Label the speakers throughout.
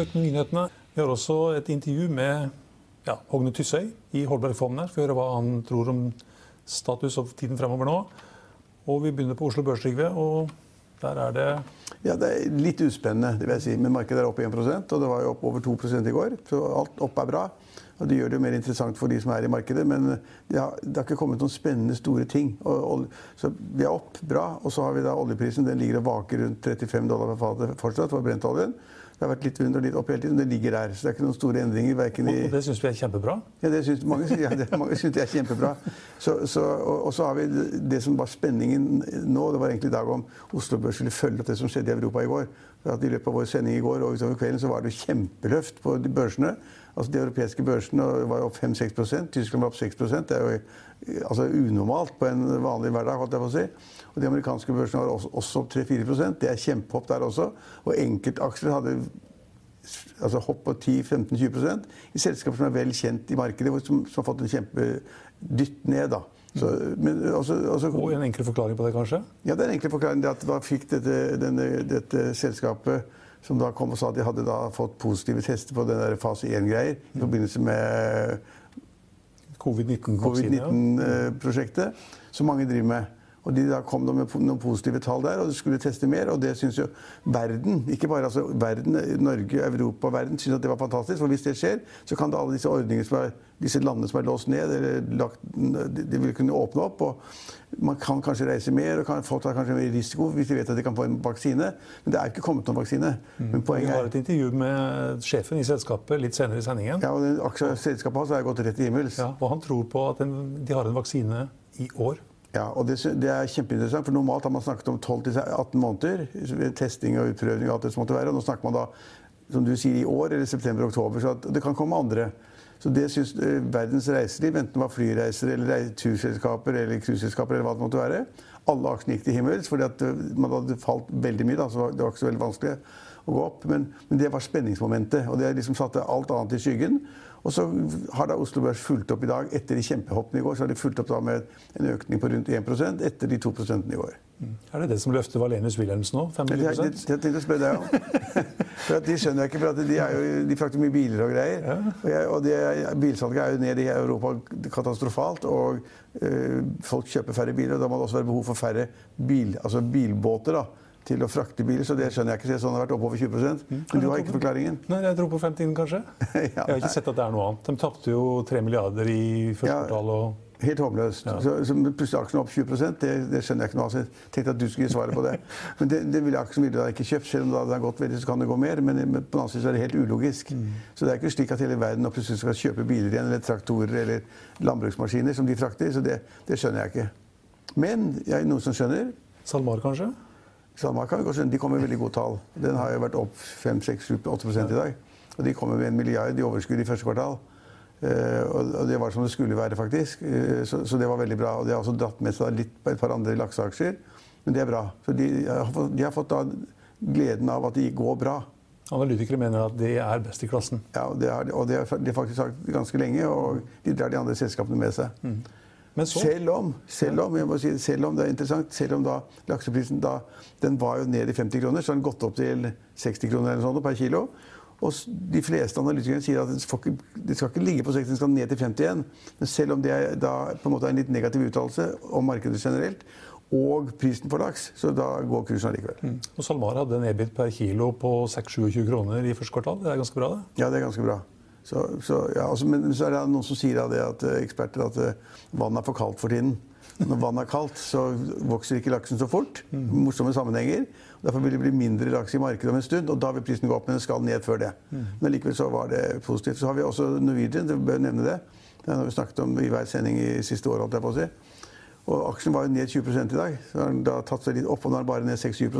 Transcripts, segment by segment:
Speaker 1: til Økonominyhetene. Vi har også et intervju med ja, Hogne Tysøy i Holbergfondet for å høre hva han tror om status og tiden fremover nå. Og vi begynner på Oslo Børs. Og der er det
Speaker 2: Ja, det er litt uspennende, det vil jeg si. Men markedet er opp 1% og det var jo opp over 2 i går. Så alt opp er bra. Og det gjør det jo mer interessant for de som er i markedet. Men det har, det har ikke kommet noen spennende, store ting. Og, og, så vi er opp bra. Og så har vi da oljeprisen. Den ligger og vaker rundt 35 dollar per fat fortsatt for brentoljen. Det har vært litt under og litt opp hele tiden. Det ligger der. Så det er ikke noen store endringer.
Speaker 1: I... Og det syns vi er kjempebra?
Speaker 2: Ja, det synes, mange, ja, det, mange synes det er kjempebra. Så, så, og, og, så har vi det som var spenningen nå. Det var egentlig i dag om Oslo Børs skulle følge opp det som skjedde i Europa i går. At I løpet av vår sending i går og utover kvelden så var det kjempeløft på børsene. Altså De europeiske børsene var opp 5-6% Tyskland var opp 6 Det er jo altså, unormalt på en vanlig hverdag. holdt jeg på å si. Og De amerikanske børsene var også, også opp 3-4 Det er kjempehopp der også. Og enkeltaksjer hadde altså hopp på 10-15-20% i selskaper som er vel kjent i markedet, som, som har fått en kjempedytt ned. da. Så, men, også, også,
Speaker 1: og en enkel forklaring på det, kanskje?
Speaker 2: Ja, det er en enkel forklaring. Det at da fikk dette, denne, dette selskapet som da kom og sa at de hadde fått positive tester på den der fase 1-greier i forbindelse med covid-19-prosjektet,
Speaker 1: COVID
Speaker 2: som mange driver med. Og de da kom med noen positive tall der, og de skulle teste mer. Og det syns jo verden, ikke bare altså verden, Norge, Europa, verden, syns at det var fantastisk. For hvis det skjer, så kan alle disse ordningene som er, disse landene som er låst ned, lagt, de vil kunne åpne opp. og Man kan kanskje reise mer, og kan, folk tar kanskje mer risiko hvis de vet at de kan få en vaksine. Men det er ikke kommet noen vaksine.
Speaker 1: Mm. Men poenget er Vi har et intervju med sjefen i selskapet litt senere i sendingen.
Speaker 2: Ja, og den Selskapet hans har gått rett i himmels.
Speaker 1: Ja, og han tror på at de har en vaksine i år.
Speaker 2: Ja, og det, det, er kjempeinteressant, for Normalt har man snakket om 12-18 måneder. Testing og utprøving og alt det som måtte være. Nå snakker man da som du sier, i år eller september-oktober. Så det kan komme andre. Så det syns eh, verdens reiseliv, enten det var flyreiser eller turselskaper eller cruiseselskaper eller hva det måtte være, alle aksjene gikk til himmels fordi at eh, man hadde falt veldig mye. Da, så det var ikke så veldig vanskelig å gå opp. Men, men det var spenningsmomentet. Og det liksom satte alt annet i skyggen. Og så har da Oslo Børs fulgt opp i dag. Etter de kjempehoppene i går så har de fulgt opp da med en økning på rundt 1% etter de 2% i går.
Speaker 1: Mm. Er det det som løfter Valenius Wilhelmsen nå? 50
Speaker 2: Det tenkte jeg å spørre deg om. for De skjønner jeg ikke, for de, er jo, de frakter mye biler og greier. Ja. Og, jeg, og de, bilsalget er jo ned i Europa katastrofalt. Og øh, folk kjøper færre biler. og Da må det også være behov for færre bil, altså bilbåter. da til å frakte biler, så det skjønner jeg ikke. Sånn har vært oppover 20 mm. Men du har ikke forklaringen?
Speaker 1: Nei, Jeg dro på 50 kanskje. ja, jeg har ikke sett at det er noe annet. De tapte jo 3 milliarder i første ja, kvartal. og...
Speaker 2: Helt håpløst. Ja. Så, så plutselig aksjen opp 20 det, det, skjønner jeg ikke noe av. Jeg tenkte at du skulle gi svaret på det. Men det, det ville aksjen ville da ikke kjøpt. Selv om det har gått veldig, så kan det gå mer. Men, men på den annen side er det helt ulogisk. Mm. Så det er ikke slik at hele verden nå plutselig skal kjøpe biler igjen, eller traktorer eller landbruksmaskiner som de frakter. Så det, det skjønner jeg ikke. Men jeg er noen som skjønner.
Speaker 1: SalMar, kanskje?
Speaker 2: De kommer med veldig gode tall. Den har jo vært opp 5-6-8 i dag. Og de kommer med en milliard i overskudd i første kvartal. Uh, og det var som det skulle være, faktisk. Uh, så, det var veldig bra. Og de har også dratt med seg litt på et par andre lakseaksjer. Men det er bra. Så de, har fått, de gleden av at de går bra.
Speaker 1: Analytikere mener at de er best i klassen.
Speaker 2: Ja, og det har, og det har de faktisk sagt ganske lenge. Og de drar de andre selskapene med seg. Selv om, selv om, jeg må si, selv om det er interessant, selv om da lakseprisen da, den var jo ned i 50 kroner, så har den gått opp til 60 kroner eller sånt per kilo. Og de fleste analytikere sier at det skal, ikke, det skal ikke ligge på 60, den skal ned til 50 igjen. Men selv om det er da, på en er en litt negativ uttalelse om markedet generelt, og prisen for laks, så da går kursen allikevel. Mm.
Speaker 1: Og SalMar hadde en EBIT per kilo på 6-27 kroner i første kvartal. Det er ganske bra, det?
Speaker 2: Ja, det er ganske bra. Så, så, ja, altså, men så er det noen som sier det at eh, eksperter at uh, vannet er for kaldt for tiden. Når vannet er kaldt, så vokser ikke laksen så fort. Mm. Morsomme sammenhenger. Derfor vil det bli mindre laks i markedet om en stund, og da vil prisen gå opp, men den skal ned før det. Mm. Men likevel så var det positivt. Så har vi også Norwegian, det bør nevne det. Det har vi snakket om i hver sending i siste år, holdt jeg på å si. Og aksjen var jo ned 20 i dag. Så har den da tatt seg litt opp, og nå er den bare ned 6-7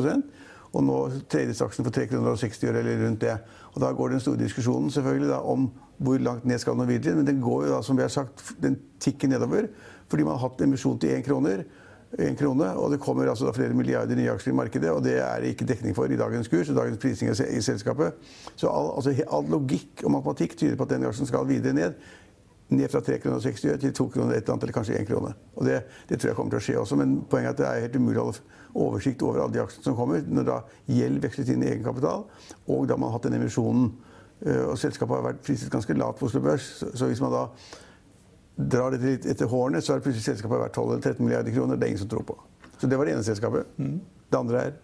Speaker 2: og nå tredjesaksen for 360 øre eller rundt det. Og Da går den store diskusjonen selvfølgelig da, om hvor langt ned skal Norwegian. Men den går jo da, som vi har sagt, den tikker nedover. Fordi man har hatt emisjon til én kroner. En krone, og det kommer altså da flere milliarder nye aksjer i markedet. Og det er det ikke dekning for i dagens kurs og dagens prising i selskapet. Så all, altså, all logikk og matematikk tyder på at den aksjen skal videre ned ned fra 3,60 kroner til 2 kroner et eller annet, eller kanskje 1 krone. Og det, det, tror jeg kommer til å skje også, men poenget er at det er helt umulig å holde oversikt over alle de aksjene som kommer, når da gjeld veksles inn i egenkapital, og da man har hatt den emisjonen. Eh, Og selskapet har vært priset ganske lavt på Oslo Børs. Så, hvis man da drar det litt etter hårene, så har plutselig selskapet vært 12 eller 13 milliarder kroner. Det er ingen som tror på. Så det var det ene selskapet. Det andre er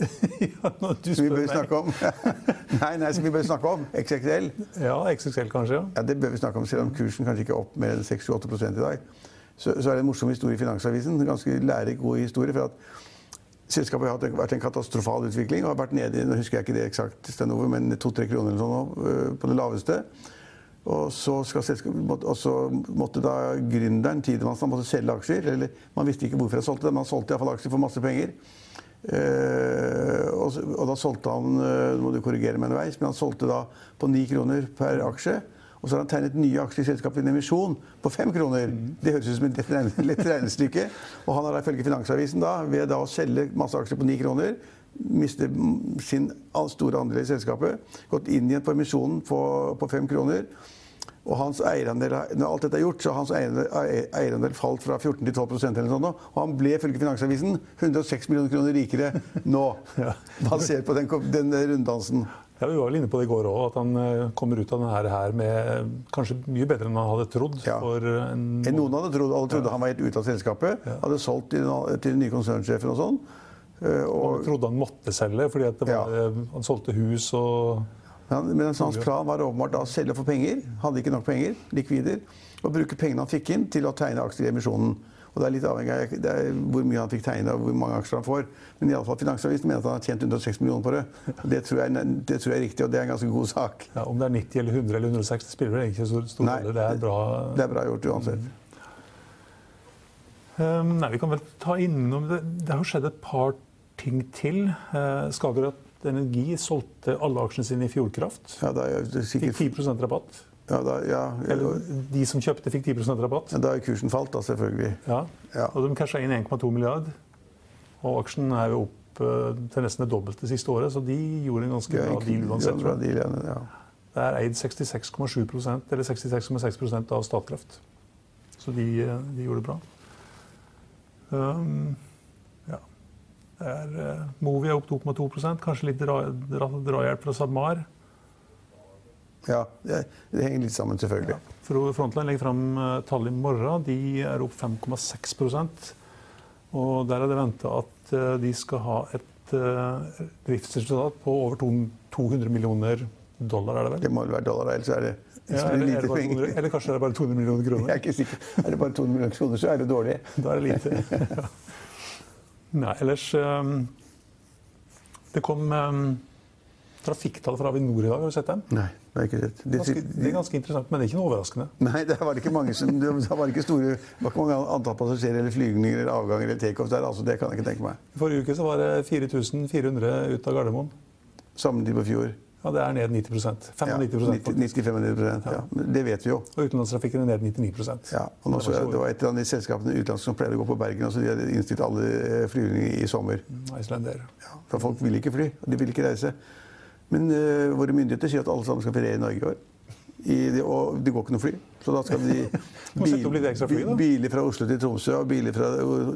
Speaker 1: ja, når du
Speaker 2: som vi bør snakke om. nei, nei, som vi bør snakke om. XXL.
Speaker 1: Ja, XXL kanskje, ja.
Speaker 2: Ja, Det bør vi snakke om, selv om kursen kanskje ikke er opp mer enn 6-8 i dag. Så, så er det en morsom historie i Finansavisen. En ganske lærerik, god historie. for at Selskapet har vært en katastrofal utvikling og har vært nede i nå husker jeg ikke det eksakt, men to-tre kroner eller sånn øh, på det laveste. Og så, og så måtte da gründeren, Tidemann, måtte selge aksjer. eller Man visste ikke hvorfor han solgte det, men han solgte iallfall aksjer for masse penger. Eh, og da solgte han eh, Nå må du korrigere meg underveis, men han solgte da på ni kroner per aksje. Og så har han tegnet nye aksjer i selskapet i en emisjon på fem kroner. Det høres ut som et lett regnestykke. Og han har ifølge Finansavisen da, ved da å selge masse aksjer på ni kroner miste mm, sin store andel i selskapet, gått inn igjen på emisjonen på, på fem kroner. Og hans eierandel, når alt dette er gjort, så har hans eierandel, eierandel falt fra 14 til 12% eller sånt. Og han ble ifølge Finansavisen 106 millioner kroner rikere nå. Basert på den, den runddansen.
Speaker 1: Ja, Vi var vel inne på det i går òg, at han eh, kommer ut av denne her med eh, kanskje mye bedre enn han hadde trodd.
Speaker 2: Ja.
Speaker 1: For en,
Speaker 2: Eh, Noen hadde trodd, alle trodde han var helt ute av selskapet. Hadde solgt til, til den nye konsernsjefen og sånn. Eh,
Speaker 1: og
Speaker 2: Han
Speaker 1: trodde han måtte selge, fordi var,
Speaker 2: Ja.
Speaker 1: eh, han solgte hus og
Speaker 2: men men hans plan var åpenbart da å selge for penger. Hadde ikke nok penger, likvider. Og bruke pengene han fikk inn, til å tegne aksjer i emisjonen. Og Det er litt avhengig av det er hvor mye han fikk tegne og hvor mange aksjer han får. Men i alle fall Finansavisen mener at han har tjent 106 millioner på det. Det tror, jeg, det tror jeg er riktig, og det er en ganske god sak.
Speaker 1: ja, Om det er 90 eller 100 eller 106, det spiller vel egentlig ikke så stor rolle. Det er bra.
Speaker 2: Det er bra gjort uansett.
Speaker 1: Um, nei, Vi kan vel ta innom det. Det har skjedd et par ting til. Uh, Skagerrak Energi solgte alle aksjene sine i Fjordkraft.
Speaker 2: Ja, det er sikkert...
Speaker 1: Fikk
Speaker 2: sikkert
Speaker 1: 10 rabatt.
Speaker 2: Ja, da, ja,
Speaker 1: Eller de som kjøpte, fikk 10 rabatt.
Speaker 2: ja, da er kursen falt, da, selvfølgelig.
Speaker 1: Ja.
Speaker 2: Ja.
Speaker 1: Og de casha inn 1,2 milliard. Og aksjen er jo opp eh, til nesten det dobbelte siste året, så de gjorde en ganske bra deal uansett.
Speaker 2: bra deal, ja, ja.
Speaker 1: Det er eid 66,7% eller 66,6% av Statkraft. Så de, eh, de gjorde det bra. Um, ja. Det er, eh, Movi er opp 2,2 kanskje litt dra, dra, drahjelp fra SalMar.
Speaker 2: Ja, det, henger litt sammen, selvfølgelig.
Speaker 1: For Frontline legger fram eh, tall i morgen. De er opp 5,6% Og der er det venta at eh, de skal ha et eh, driftsresultat på over 200 millioner dollar, er det vel?
Speaker 2: Det må vel være dollar, ellers er det,
Speaker 1: Ja, eller, er
Speaker 2: lite
Speaker 1: det
Speaker 2: penger.
Speaker 1: 200, eller kanskje er det bare 200 millioner kroner?
Speaker 2: Jeg er ikke sikker. Er det bare 200 millioner kroner, så er det dårlig.
Speaker 1: Da er det lite. Ja. Nei, ellers Det kom trafikktall fra Avinor i dag, har du sett dem?
Speaker 2: Nei, det har jeg ikke sett. Det,
Speaker 1: Ganske, det er ganske interessant, men det er ikke noe overraskende.
Speaker 2: nei, det var ikke mange som, det var ikke store, det var ikke mange antall passasjerer eller flygninger eller avganger eller takeoff der. altså Det kan jeg ikke tenke meg.
Speaker 1: I forrige uke så var det 4400 ut av Gardermoen.
Speaker 2: Sammenlignet med fjor.
Speaker 1: Ja, Det er ned 90
Speaker 2: Ja,
Speaker 1: 95
Speaker 2: 90, 90-95% ja. Det vet vi jo.
Speaker 1: Og utenlandstrafikken er ned 99%
Speaker 2: Ja, og nå så jeg, det var et av de selskapene utenlandske som pleide å gå på Bergen. og så De hadde innstilt alle flyvninger flygninger i sommer.
Speaker 1: Icelandair.
Speaker 2: Ja, for folk ville ikke fly, og de ville ikke reise. Men uh, våre myndigheter sier at alle sammen skal feriere i Norge i år. I, det- og det går ikke noe fly. Så da skal de
Speaker 1: fly,
Speaker 2: biler fra Oslo til Tromsø og biler fra,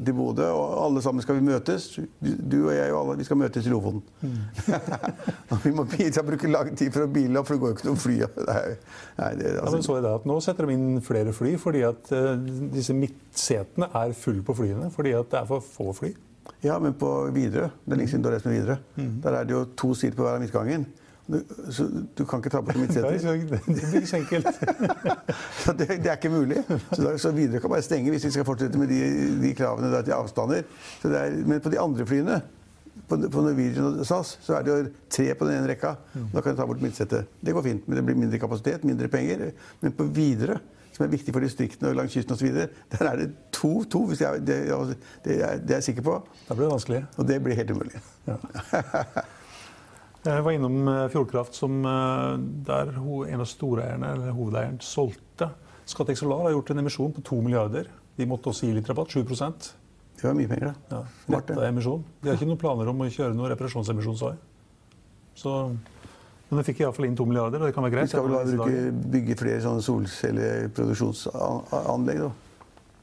Speaker 2: til Bodø. Og alle sammen skal vi møtes. Du og jeg og alle vi skal møtes i Lofoten.
Speaker 1: Mm.
Speaker 2: Vi må bruke lang tid for å bile for det går jo ikke noe fly. Er, nei, det,
Speaker 1: Ja,
Speaker 2: altså,
Speaker 1: så er det at Nå setter de inn flere fly fordi at uh, disse midtsetene er fulle på flyene. Fordi at det er for få fly.
Speaker 2: Ja, men på Widerøe Det er lenge siden du har lest med Widerøe.
Speaker 1: Mm.
Speaker 2: Der er det jo to sider på hver av midtgangen. Du, så du kan ikke ta
Speaker 1: Det, er
Speaker 2: midtseter.
Speaker 1: det blir ikke så enkelt.
Speaker 2: Så det, det er ikke mulig. Så, da, så Widerøe kan bare stenge hvis vi skal fortsette med de, de kravene der til avstander. Er, men på de andre flyene, på, på Norwegian og SAS, så er det jo tre på den ene rekka. Da kan du ta bort midtsetet. Det går fint, men det blir mindre kapasitet, mindre penger. Men på Widerøe, som er viktig for distriktene og langs kysten osv., der er det to. to hvis jeg, det, altså, det, er, det er jeg sikker på.
Speaker 1: Da blir det vanskelig.
Speaker 2: Og det blir helt umulig.
Speaker 1: Ja. Jeg var innom eh, Fjordkraft, som eh, der en av storeierne, eller hovedeieren, solgte. Scatec Solar har gjort en emisjon på to milliarder. De måtte også gi litt rabatt, 7
Speaker 2: Det var mye penger, da.
Speaker 1: ja,
Speaker 2: det.
Speaker 1: emisjon. De har ikke noen planer om å kjøre noen reparasjonsemisjon, sa jeg. Så, men det fikk iallfall inn 2 milliarder, og det kan være greit?
Speaker 2: Vi skal vel bruke, bygge flere sånne solcelleproduksjonsanlegg, da.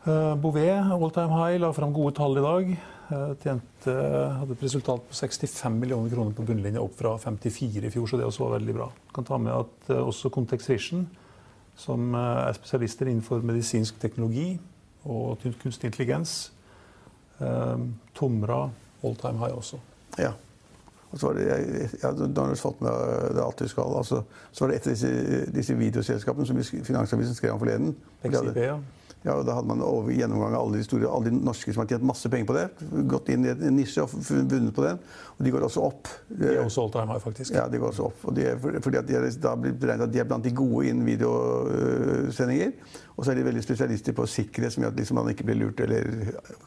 Speaker 1: Eh, Bouvet, all time high, la fram gode tall i dag. Eh, tjente, hadde et resultat på 65 millioner kroner på bunnlinja, opp fra 54 i fjor, så det også var veldig bra. Kan ta med at eh, også Context Vision, som er spesialister innenfor medisinsk teknologi og kunstig intelligens, tomra all time high også.
Speaker 2: Ja. Og så var det, jeg, jeg hadde fått med det alt du skal. Altså, så var det et av disse, disse videoselskapene som Finansavisen skrev om forleden.
Speaker 1: Ja.
Speaker 2: Ja, og Da hadde man over gjennomgang av alle de, store, alle de norske som har tjent masse penger på det. Gått inn i en nisje og vunnet på den. Og de går også opp.
Speaker 1: De er også all faktisk.
Speaker 2: Ja, de går også opp. Og de er, fordi at de er, da blir beregnet at de er blant de gode innen videosendinger. Og så er de veldig spesialister på sikkerhet, som gjør at liksom man ikke blir lurt eller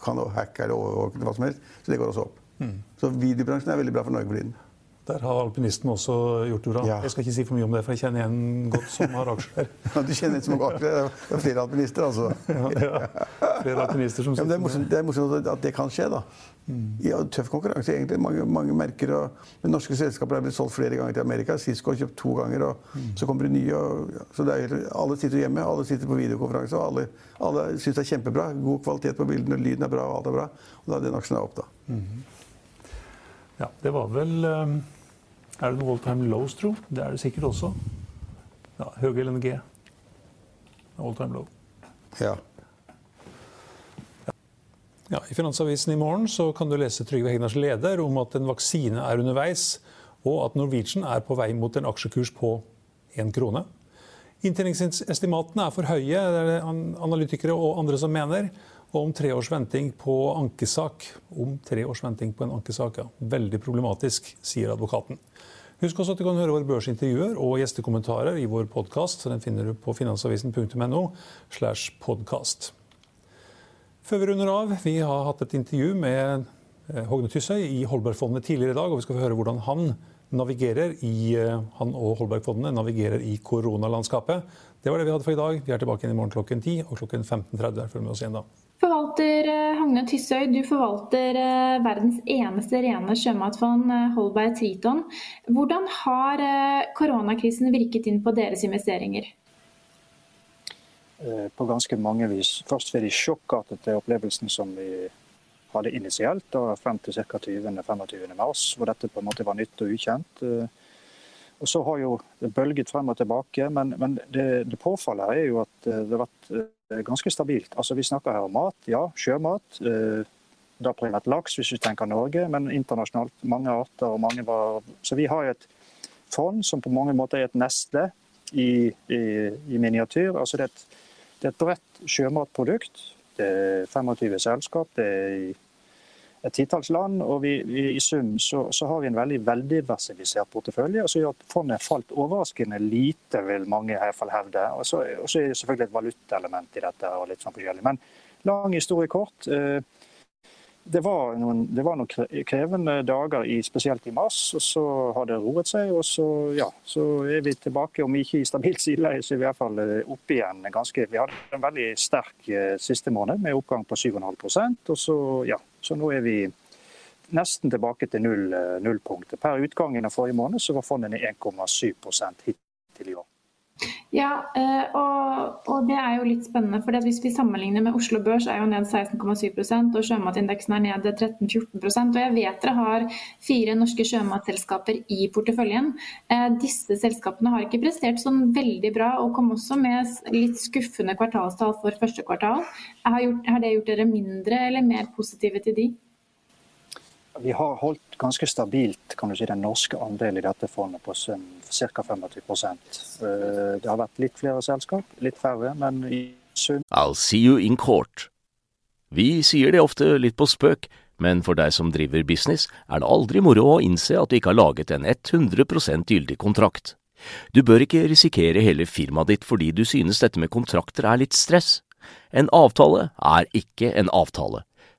Speaker 2: kan hacke eller overvåke hva som helst. Så det går også opp. Mm. Så videobransjen er veldig bra for Norge for tiden.
Speaker 1: Der har alpinisten også gjort det bra. Ja. Jeg skal ikke si for mye om det, for jeg kjenner en godt som har aksjer.
Speaker 2: Ja, du kjenner en som har aksjer? Det er flere alpinister, altså.
Speaker 1: Ja. Flere alpinister som
Speaker 2: ja, det, er morsomt, det er morsomt at det kan skje, da. Mm. Ja, tøff konkurranse, egentlig. Mange, mange merker og men norske selskaper har blitt solgt flere ganger til Amerika. Cisco har kjøpt to ganger, og mm. så kommer det nye. Og, så det er, alle sitter hjemme, alle sitter på videokonferanse, og alle, alle syns det er kjempebra. God kvalitet på bildene, lyden er bra, og alt er bra. Og da er den aksjen opp, da. Mm.
Speaker 1: Ja, det var vel um er det noe all time lows, tro? Det er det sikkert også. Ja, Høge LNG. All time low.
Speaker 2: Ja.
Speaker 1: ja. I Finansavisen i morgen så kan du lese Trygve Hegnars leder om at en vaksine er underveis, og at Norwegian er på vei mot en aksjekurs på én krone. Inntjeningsestimatene er for høye, det er det analytikere og andre som mener. Og om tre års venting på ankesak. Om tre års venting på en ankesak, ja. Veldig problematisk, sier advokaten. Husk også at du kan høre våre børsintervjuer og gjestekommentarer i vår podkast. Den finner du på finansavisen.no. slash podcast. Før vi runder av, vi har hatt et intervju med eh, Hogne Tysøy i Holbergfondet tidligere i dag. og Vi skal få høre hvordan han navigerer i, eh, han og Holbergfondet navigerer i koronalandskapet. Det var det vi hadde for i dag. Vi er tilbake igjen i morgen klokken 10 og klokken 15.30. Følg med oss igjen da.
Speaker 3: Forvalter eh, Hagne Tysøy, du forvalter eh, verdens eneste rene sjømatfond, eh, Holberg Triton. Hvordan har koronakrisen virket inn på deres investeringer?
Speaker 4: På ganske mange vis. Først ved de sjokkartede opplevelsene som vi hadde initielt, da, frem til ca. 20.-25. mars, hvor dette på en måte var nytt og ukjent. Og Så har jo det bølget frem og tilbake, men, men det, det påfallet er jo at det har vært ganske stabilt. Altså Vi snakker her om mat, ja, sjømat. Eh, da primært laks, hvis vi tenker Norge, men internasjonalt mange arter og mange varer. Så vi har et fond som på mange måter er et nestle i, i, i miniatyr. Altså det er, et, det er et bredt sjømatprodukt. Det er 25 selskap. det er et titalls land. og vi, vi, I sum så, så, har vi en veldig veldiversifisert portefølje, som gjør at fondet falt overraskende lite, vil mange i hvert fall hevde. Og så er det selvfølgelig et valutaelement i dette. og litt sånn forskjellig. Men lang historie kort. Eh, det var, noen, det var noen, krevende dager, i, spesielt i mars. og Så har det roet seg, og så, ja, så er vi tilbake. Om ikke i stabilt sideleie, så er vi i hvert fall eh, oppe igjen. ganske, Vi hadde en veldig sterk eh, siste måned med oppgang på 7,5% og så, ja, så nå er vi nesten tilbake til null, eh, nullpunktet. Per utgangen av forrige måned så var fondene 1,7 hittil i år.
Speaker 3: Ja, eh, og, og, det er jo litt spennende. for Hvis vi sammenligner med Oslo Børs, er jo ned 16,7% og sjømatindeksen er ned 13-14% Og jeg vet dere har fire norske sjømatselskaper i porteføljen. Eh, disse selskapene har ikke prestert sånn veldig bra, og kom også med litt skuffende kvartalstall for første kvartal. Har, gjort, har det gjort dere mindre eller mer positive til de?
Speaker 4: Vi har holdt ganske stabilt kan du si, den norske andelen i dette fondet på ca. 25 eh, Det har vært litt flere selskap, litt færre, men i sum
Speaker 5: I'll see you in court. Vi sier det ofte litt på spøk, men for deg som driver business, er det aldri moro å innse at du ikke har laget en 100% gyldig kontrakt. Du bør ikke risikere hele firmaet ditt fordi du synes dette med kontrakter er litt stress. En avtale er ikke en avtale.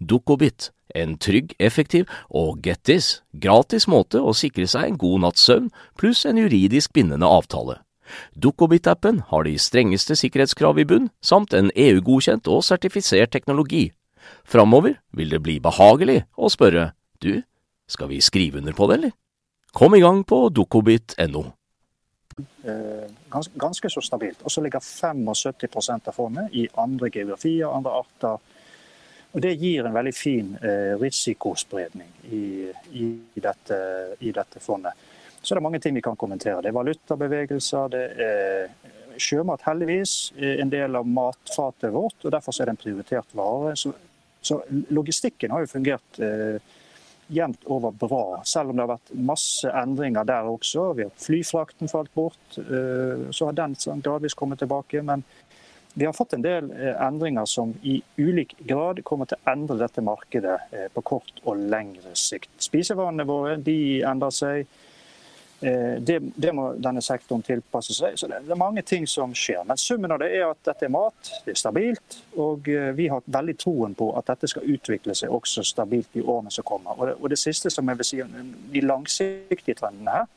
Speaker 5: Dukkobit. En trygg, effektiv og get this, gratis måte å sikre seg en god natts søvn pluss en juridisk bindende avtale. Dukkobit-appen har de strengeste sikkerhetskrav i bunn, samt en EU-godkjent og sertifisert teknologi. Framover vil det bli behagelig å spørre du, skal vi skrive under på det, eller? Kom i gang på dukkobit.no.
Speaker 4: Eh, ganske så stabilt. Og så ligger 75% av fondet i andre geografier, andre arter og Det gir en veldig fin eh, risikospredning i, i, dette, i, dette, fondet. Så det er mange ting vi kan kommentere. Det er valutabevegelser, det er sjømat heldigvis en del av matfatet vårt, og derfor er det en prioritert vare. Så, så logistikken har jo fungert eh, jevnt over bra, selv om det har vært masse endringer der også. Vi har Flyfrakten falt bort, eh, så har den gradvis kommet tilbake. men vi har fått en del eh, endringer som i ulik grad kommer til å endre dette markedet eh, på kort og lengre sikt. Spisevanene våre de endrer seg. Eh, det, det, må denne sektoren tilpasse seg. Så det, er mange ting som skjer. Men summen av det er at dette er mat, det er stabilt. Og vi har veldig troen på at dette skal utvikle seg også stabilt i årene som kommer. Og det, og det siste som jeg vil si om de langsiktige trendene her.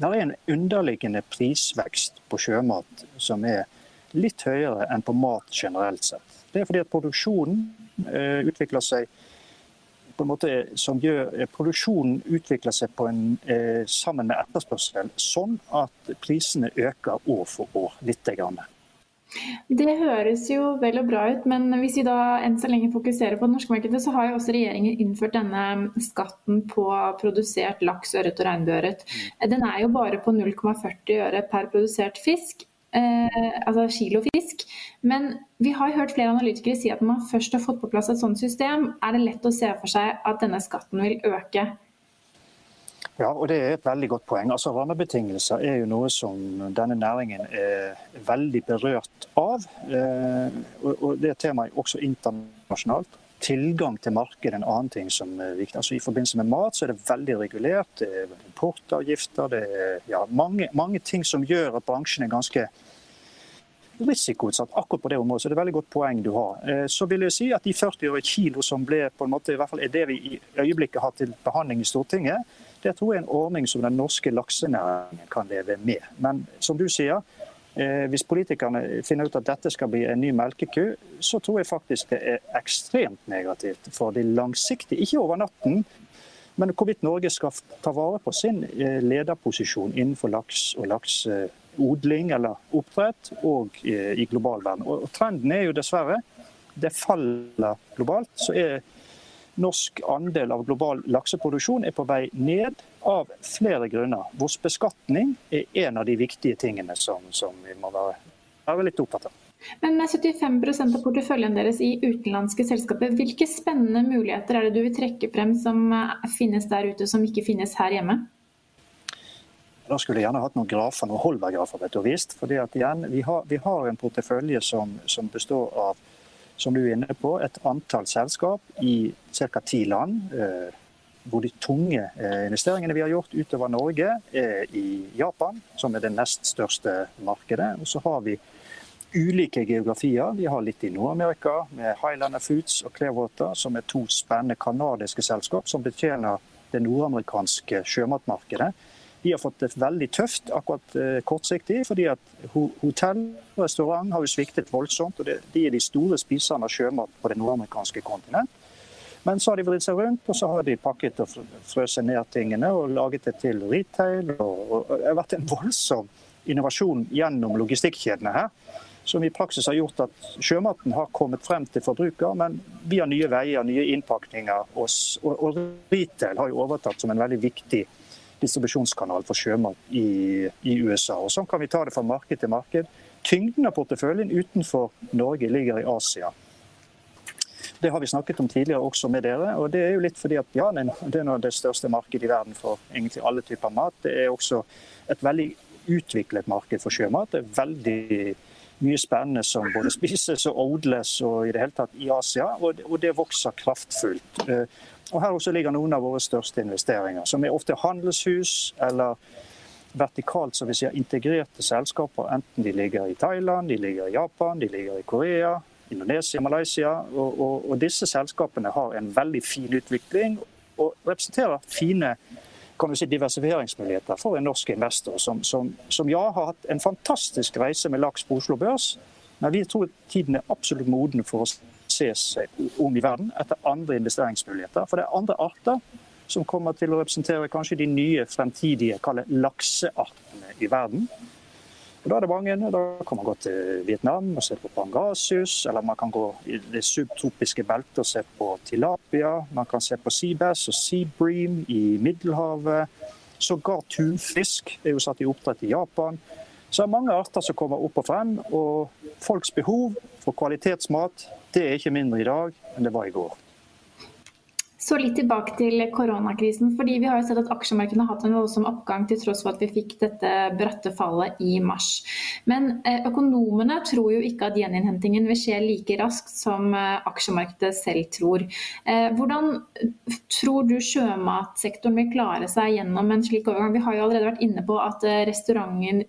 Speaker 4: Det er en underliggende prisvekst på sjømat som er litt høyere enn på mat generelt sett. Det er fordi at produksjonen eh, utvikler seg på en måte som gjør eh, Produksjonen utvikler seg på en, eh, sammen med etterspørsel, sånn at prisene øker år for år. litt. Grann.
Speaker 3: Det høres jo vel og bra ut, men hvis vi da enn så lenge fokuserer på det norske markedet, så har jo også regjeringen innført denne skatten på produsert laks, ørret og regnbueørret. Mm. Den er jo bare på 0,40 øre per produsert fisk eh, altså kilo. Men vi har hørt flere analytikere si at når man først har fått på plass et sånt system, er det lett å se for seg at denne skatten vil øke.
Speaker 4: Ja, og Det er et veldig godt poeng. Altså Rammebetingelser er jo noe som denne næringen er veldig berørt av. Eh, og Det er tema også internasjonalt. Tilgang til markedet er en annen ting som er viktig. Altså I forbindelse med mat så er det veldig regulert. Det er importavgifter, det er ja, mange, mange, ting som gjør at bransjen er ganske risikoutsatt akkurat på det området. Så det er et veldig godt poeng du har. Eh, så vil jeg si at de 40 øre kilo som ble på en måte, i hvert fall er det vi i øyeblikket har til behandling i Stortinget, det tror jeg er en ordning som den norske laksenæringen kan leve med. Men som du sier, Eh, hvis politikerne finner ut at dette skal bli en ny melkeku, så tror jeg faktisk det er ekstremt negativt for de langsiktige. Ikke over natten, men hvorvidt Norge skal ta vare på sin eh, lederposisjon innenfor laks og lakseodling eller oppdrett og eh, i global verden. Og trenden er jo dessverre det faller globalt. så er norsk andel av global lakseproduksjon er på vei ned av flere grunner. Vår beskatning er en av de viktige tingene som, som vi må være, være litt opptatt av.
Speaker 3: Men med 75% av porteføljen deres i utenlandske selskaper, hvilke spennende muligheter er det du vil trekke frem som finnes der ute, som ikke finnes her hjemme?
Speaker 4: Da skulle jeg gjerne hatt noen grafer, noen Holberg-grafer. vet du, vist. Fordi at igjen, vi har, vi har en portefølje som, som består av som du er inne på, et antall selskap i ca. ti land. Eh, hvor de tunge eh, investeringene vi har gjort utover Norge, er i Japan, som er det nest største markedet. Og så har vi ulike geografier. Vi har litt i Nord-Amerika med Highlander Foods og Clearwater, som er to spennende kanadiske selskap som betjener det nordamerikanske sjømatmarkedet. De har fått det veldig tøft akkurat eh, kortsiktig, fordi at hotell og restaurant har jo sviktet voldsomt. og De er de store spiserne av sjømat på det nordamerikanske kontinent. Men så har de vridd seg rundt, og så har de pakket og frøst ned tingene og laget det til retail. Og det har vært en voldsom innovasjon gjennom logistikkjedene her. Som i praksis har gjort at sjømaten har kommet frem til forbruker, men via nye veier, nye innpakninger. Og, og, og retail har jo overtatt som en veldig viktig distribusjonskanal for sjømat i, i, USA. Og Sånn kan vi ta det fra marked til marked. Tyngden av porteføljen utenfor Norge ligger i Asia. Det har vi snakket om tidligere også med dere. og Det er jo litt fordi at ja, det er det største markedet i verden for egentlig alle typer mat. Det er også et veldig utviklet marked for sjømat. Det er veldig mye spennende som både spises og odles og i det hele tatt i Asia, og det, og det vokser kraftfullt. Og Her også ligger noen av våre største investeringer, som er ofte handelshus eller vertikalt som vi sier, integrerte selskaper. Enten de ligger i Thailand, de ligger i Japan, de ligger i Korea. Indonesia, Malaysia. Og, og, og disse selskapene har en veldig fin utvikling og representerer fine kan vi si, diversifiseringsmuligheter for en norsk investor, som, som, som, ja har hatt en fantastisk reise med laks på Oslo Børs. Men vi tror tiden er absolutt moden for å se seg om i verden etter andre investeringsmuligheter. For det er andre arter som kommer til å representere kanskje de nye fremtidige lakseartene i verden. Og Da er det mange. Da kan man gå til Vietnam og se på pangasius, eller man kan gå i det subtropiske beltet og se på tilapia. Man kan se på seabass og seabream i Middelhavet. Sågar tunfisk er jo satt i oppdrett i Japan. Så det er mange arter som kommer opp og frem. Og folks behov for kvalitetsmat det er ikke mindre i dag enn det var i går.
Speaker 3: Så litt tilbake til koronakrisen. fordi Vi har jo sett at aksjemarkedene har hatt en voldsom oppgang til tross for at vi fikk dette bratte fallet i mars. Men eh, økonomene tror jo ikke at gjeninnhentingen vil skje like raskt som eh, aksjemarkedet selv tror. Eh, hvordan tror du sjømatsektoren vil klare seg gjennom en slik overgang? Vi har jo allerede vært inne på at restauranten,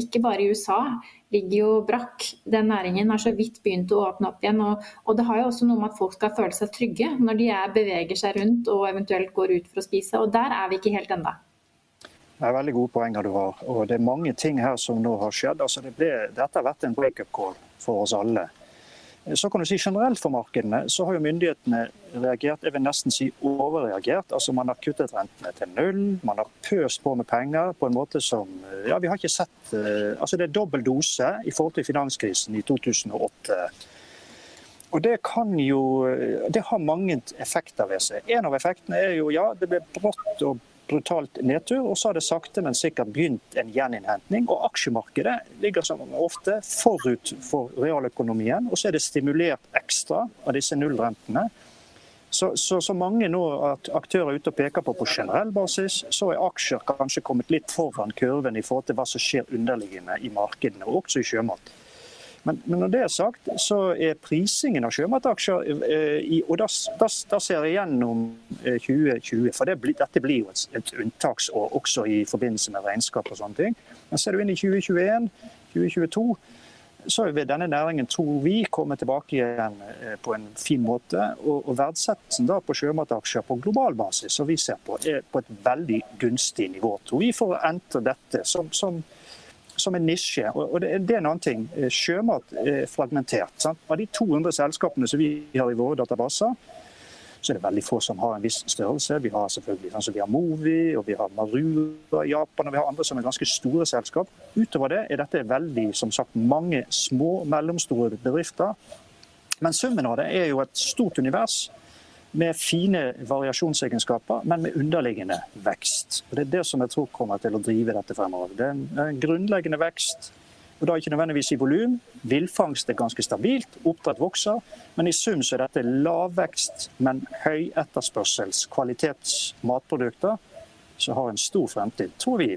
Speaker 3: ikke bare i USA, ligger jo brakk. Den næringen har så vidt begynt å åpne opp igjen. Og, og, det har jo også noe med at folk skal føle seg trygge når de er, beveger seg rundt og eventuelt går ut for å spise. Og der er vi ikke helt ennå.
Speaker 4: Det er veldig gode poenger du har. Og det er mange ting her som nå har skjedd. Altså det ble, dette har vært en break-up call for oss alle. Så kan du si Generelt for markedene så har jo myndighetene reagert, jeg vil nesten si overreagert. Altså Man har kuttet rentene til null, man har pøst på med penger på en måte som ja, vi har ikke sett uh, altså Det er dobbel dose i forhold til finanskrisen i 2008. Og Det kan jo, det har mange effekter ved seg. En av effektene er jo ja, det ble brått og brutalt nedtur. Og så har det sakte, men sikkert begynt en gjeninnhentning. Og aksjemarkedet ligger som ofte forut for realøkonomien. Og så er det stimulert ekstra av disse nullrentene. Så, så, så mange nå at aktører er ute og peker på på generell basis, så er aksjer kanskje kommet litt foran kurven i forhold til hva som skjer underliggende i markedene, og også i sjømat. Men, men, når det er sagt, så er prisingen av sjømataksjer eh, Og da, da, da, ser jeg gjennom 2020, eh, for det, dette blir jo et, et unntaksår også i forbindelse med regnskap og sånne ting. Men ser du inn i 2021, 2022, så vil denne næringen, tror vi, komme tilbake igjen eh, på en fin måte. Og, og verdsettelsen da på sjømataksjer på global basis, som vi ser på, er på et veldig gunstig nivå, tror vi, for å entre dette som, som som en nisje. og det, er en annen ting. Eh, sjømat er fragmentert. Sant? Av de 200 selskapene som vi har i våre databaser, så er det veldig få som har en viss størrelse. Vi har selvfølgelig altså vi har Movi og vi har Marua i Japan og vi har andre som er ganske store selskap. Utover det er dette veldig som sagt, mange små, mellomstore bedrifter. Men summen av det er jo et stort univers med fine variasjonsegenskaper, men med underliggende vekst. Og Det er det som jeg tror kommer til å drive dette fremover. Det er en grunnleggende vekst, og da ikke nødvendigvis i volum. Villfangst er ganske stabilt, oppdrett vokser, men i sum så er dette lavvekst, men høy etterspørsels kvalitetsmatprodukter som har en stor fremtid, tror vi.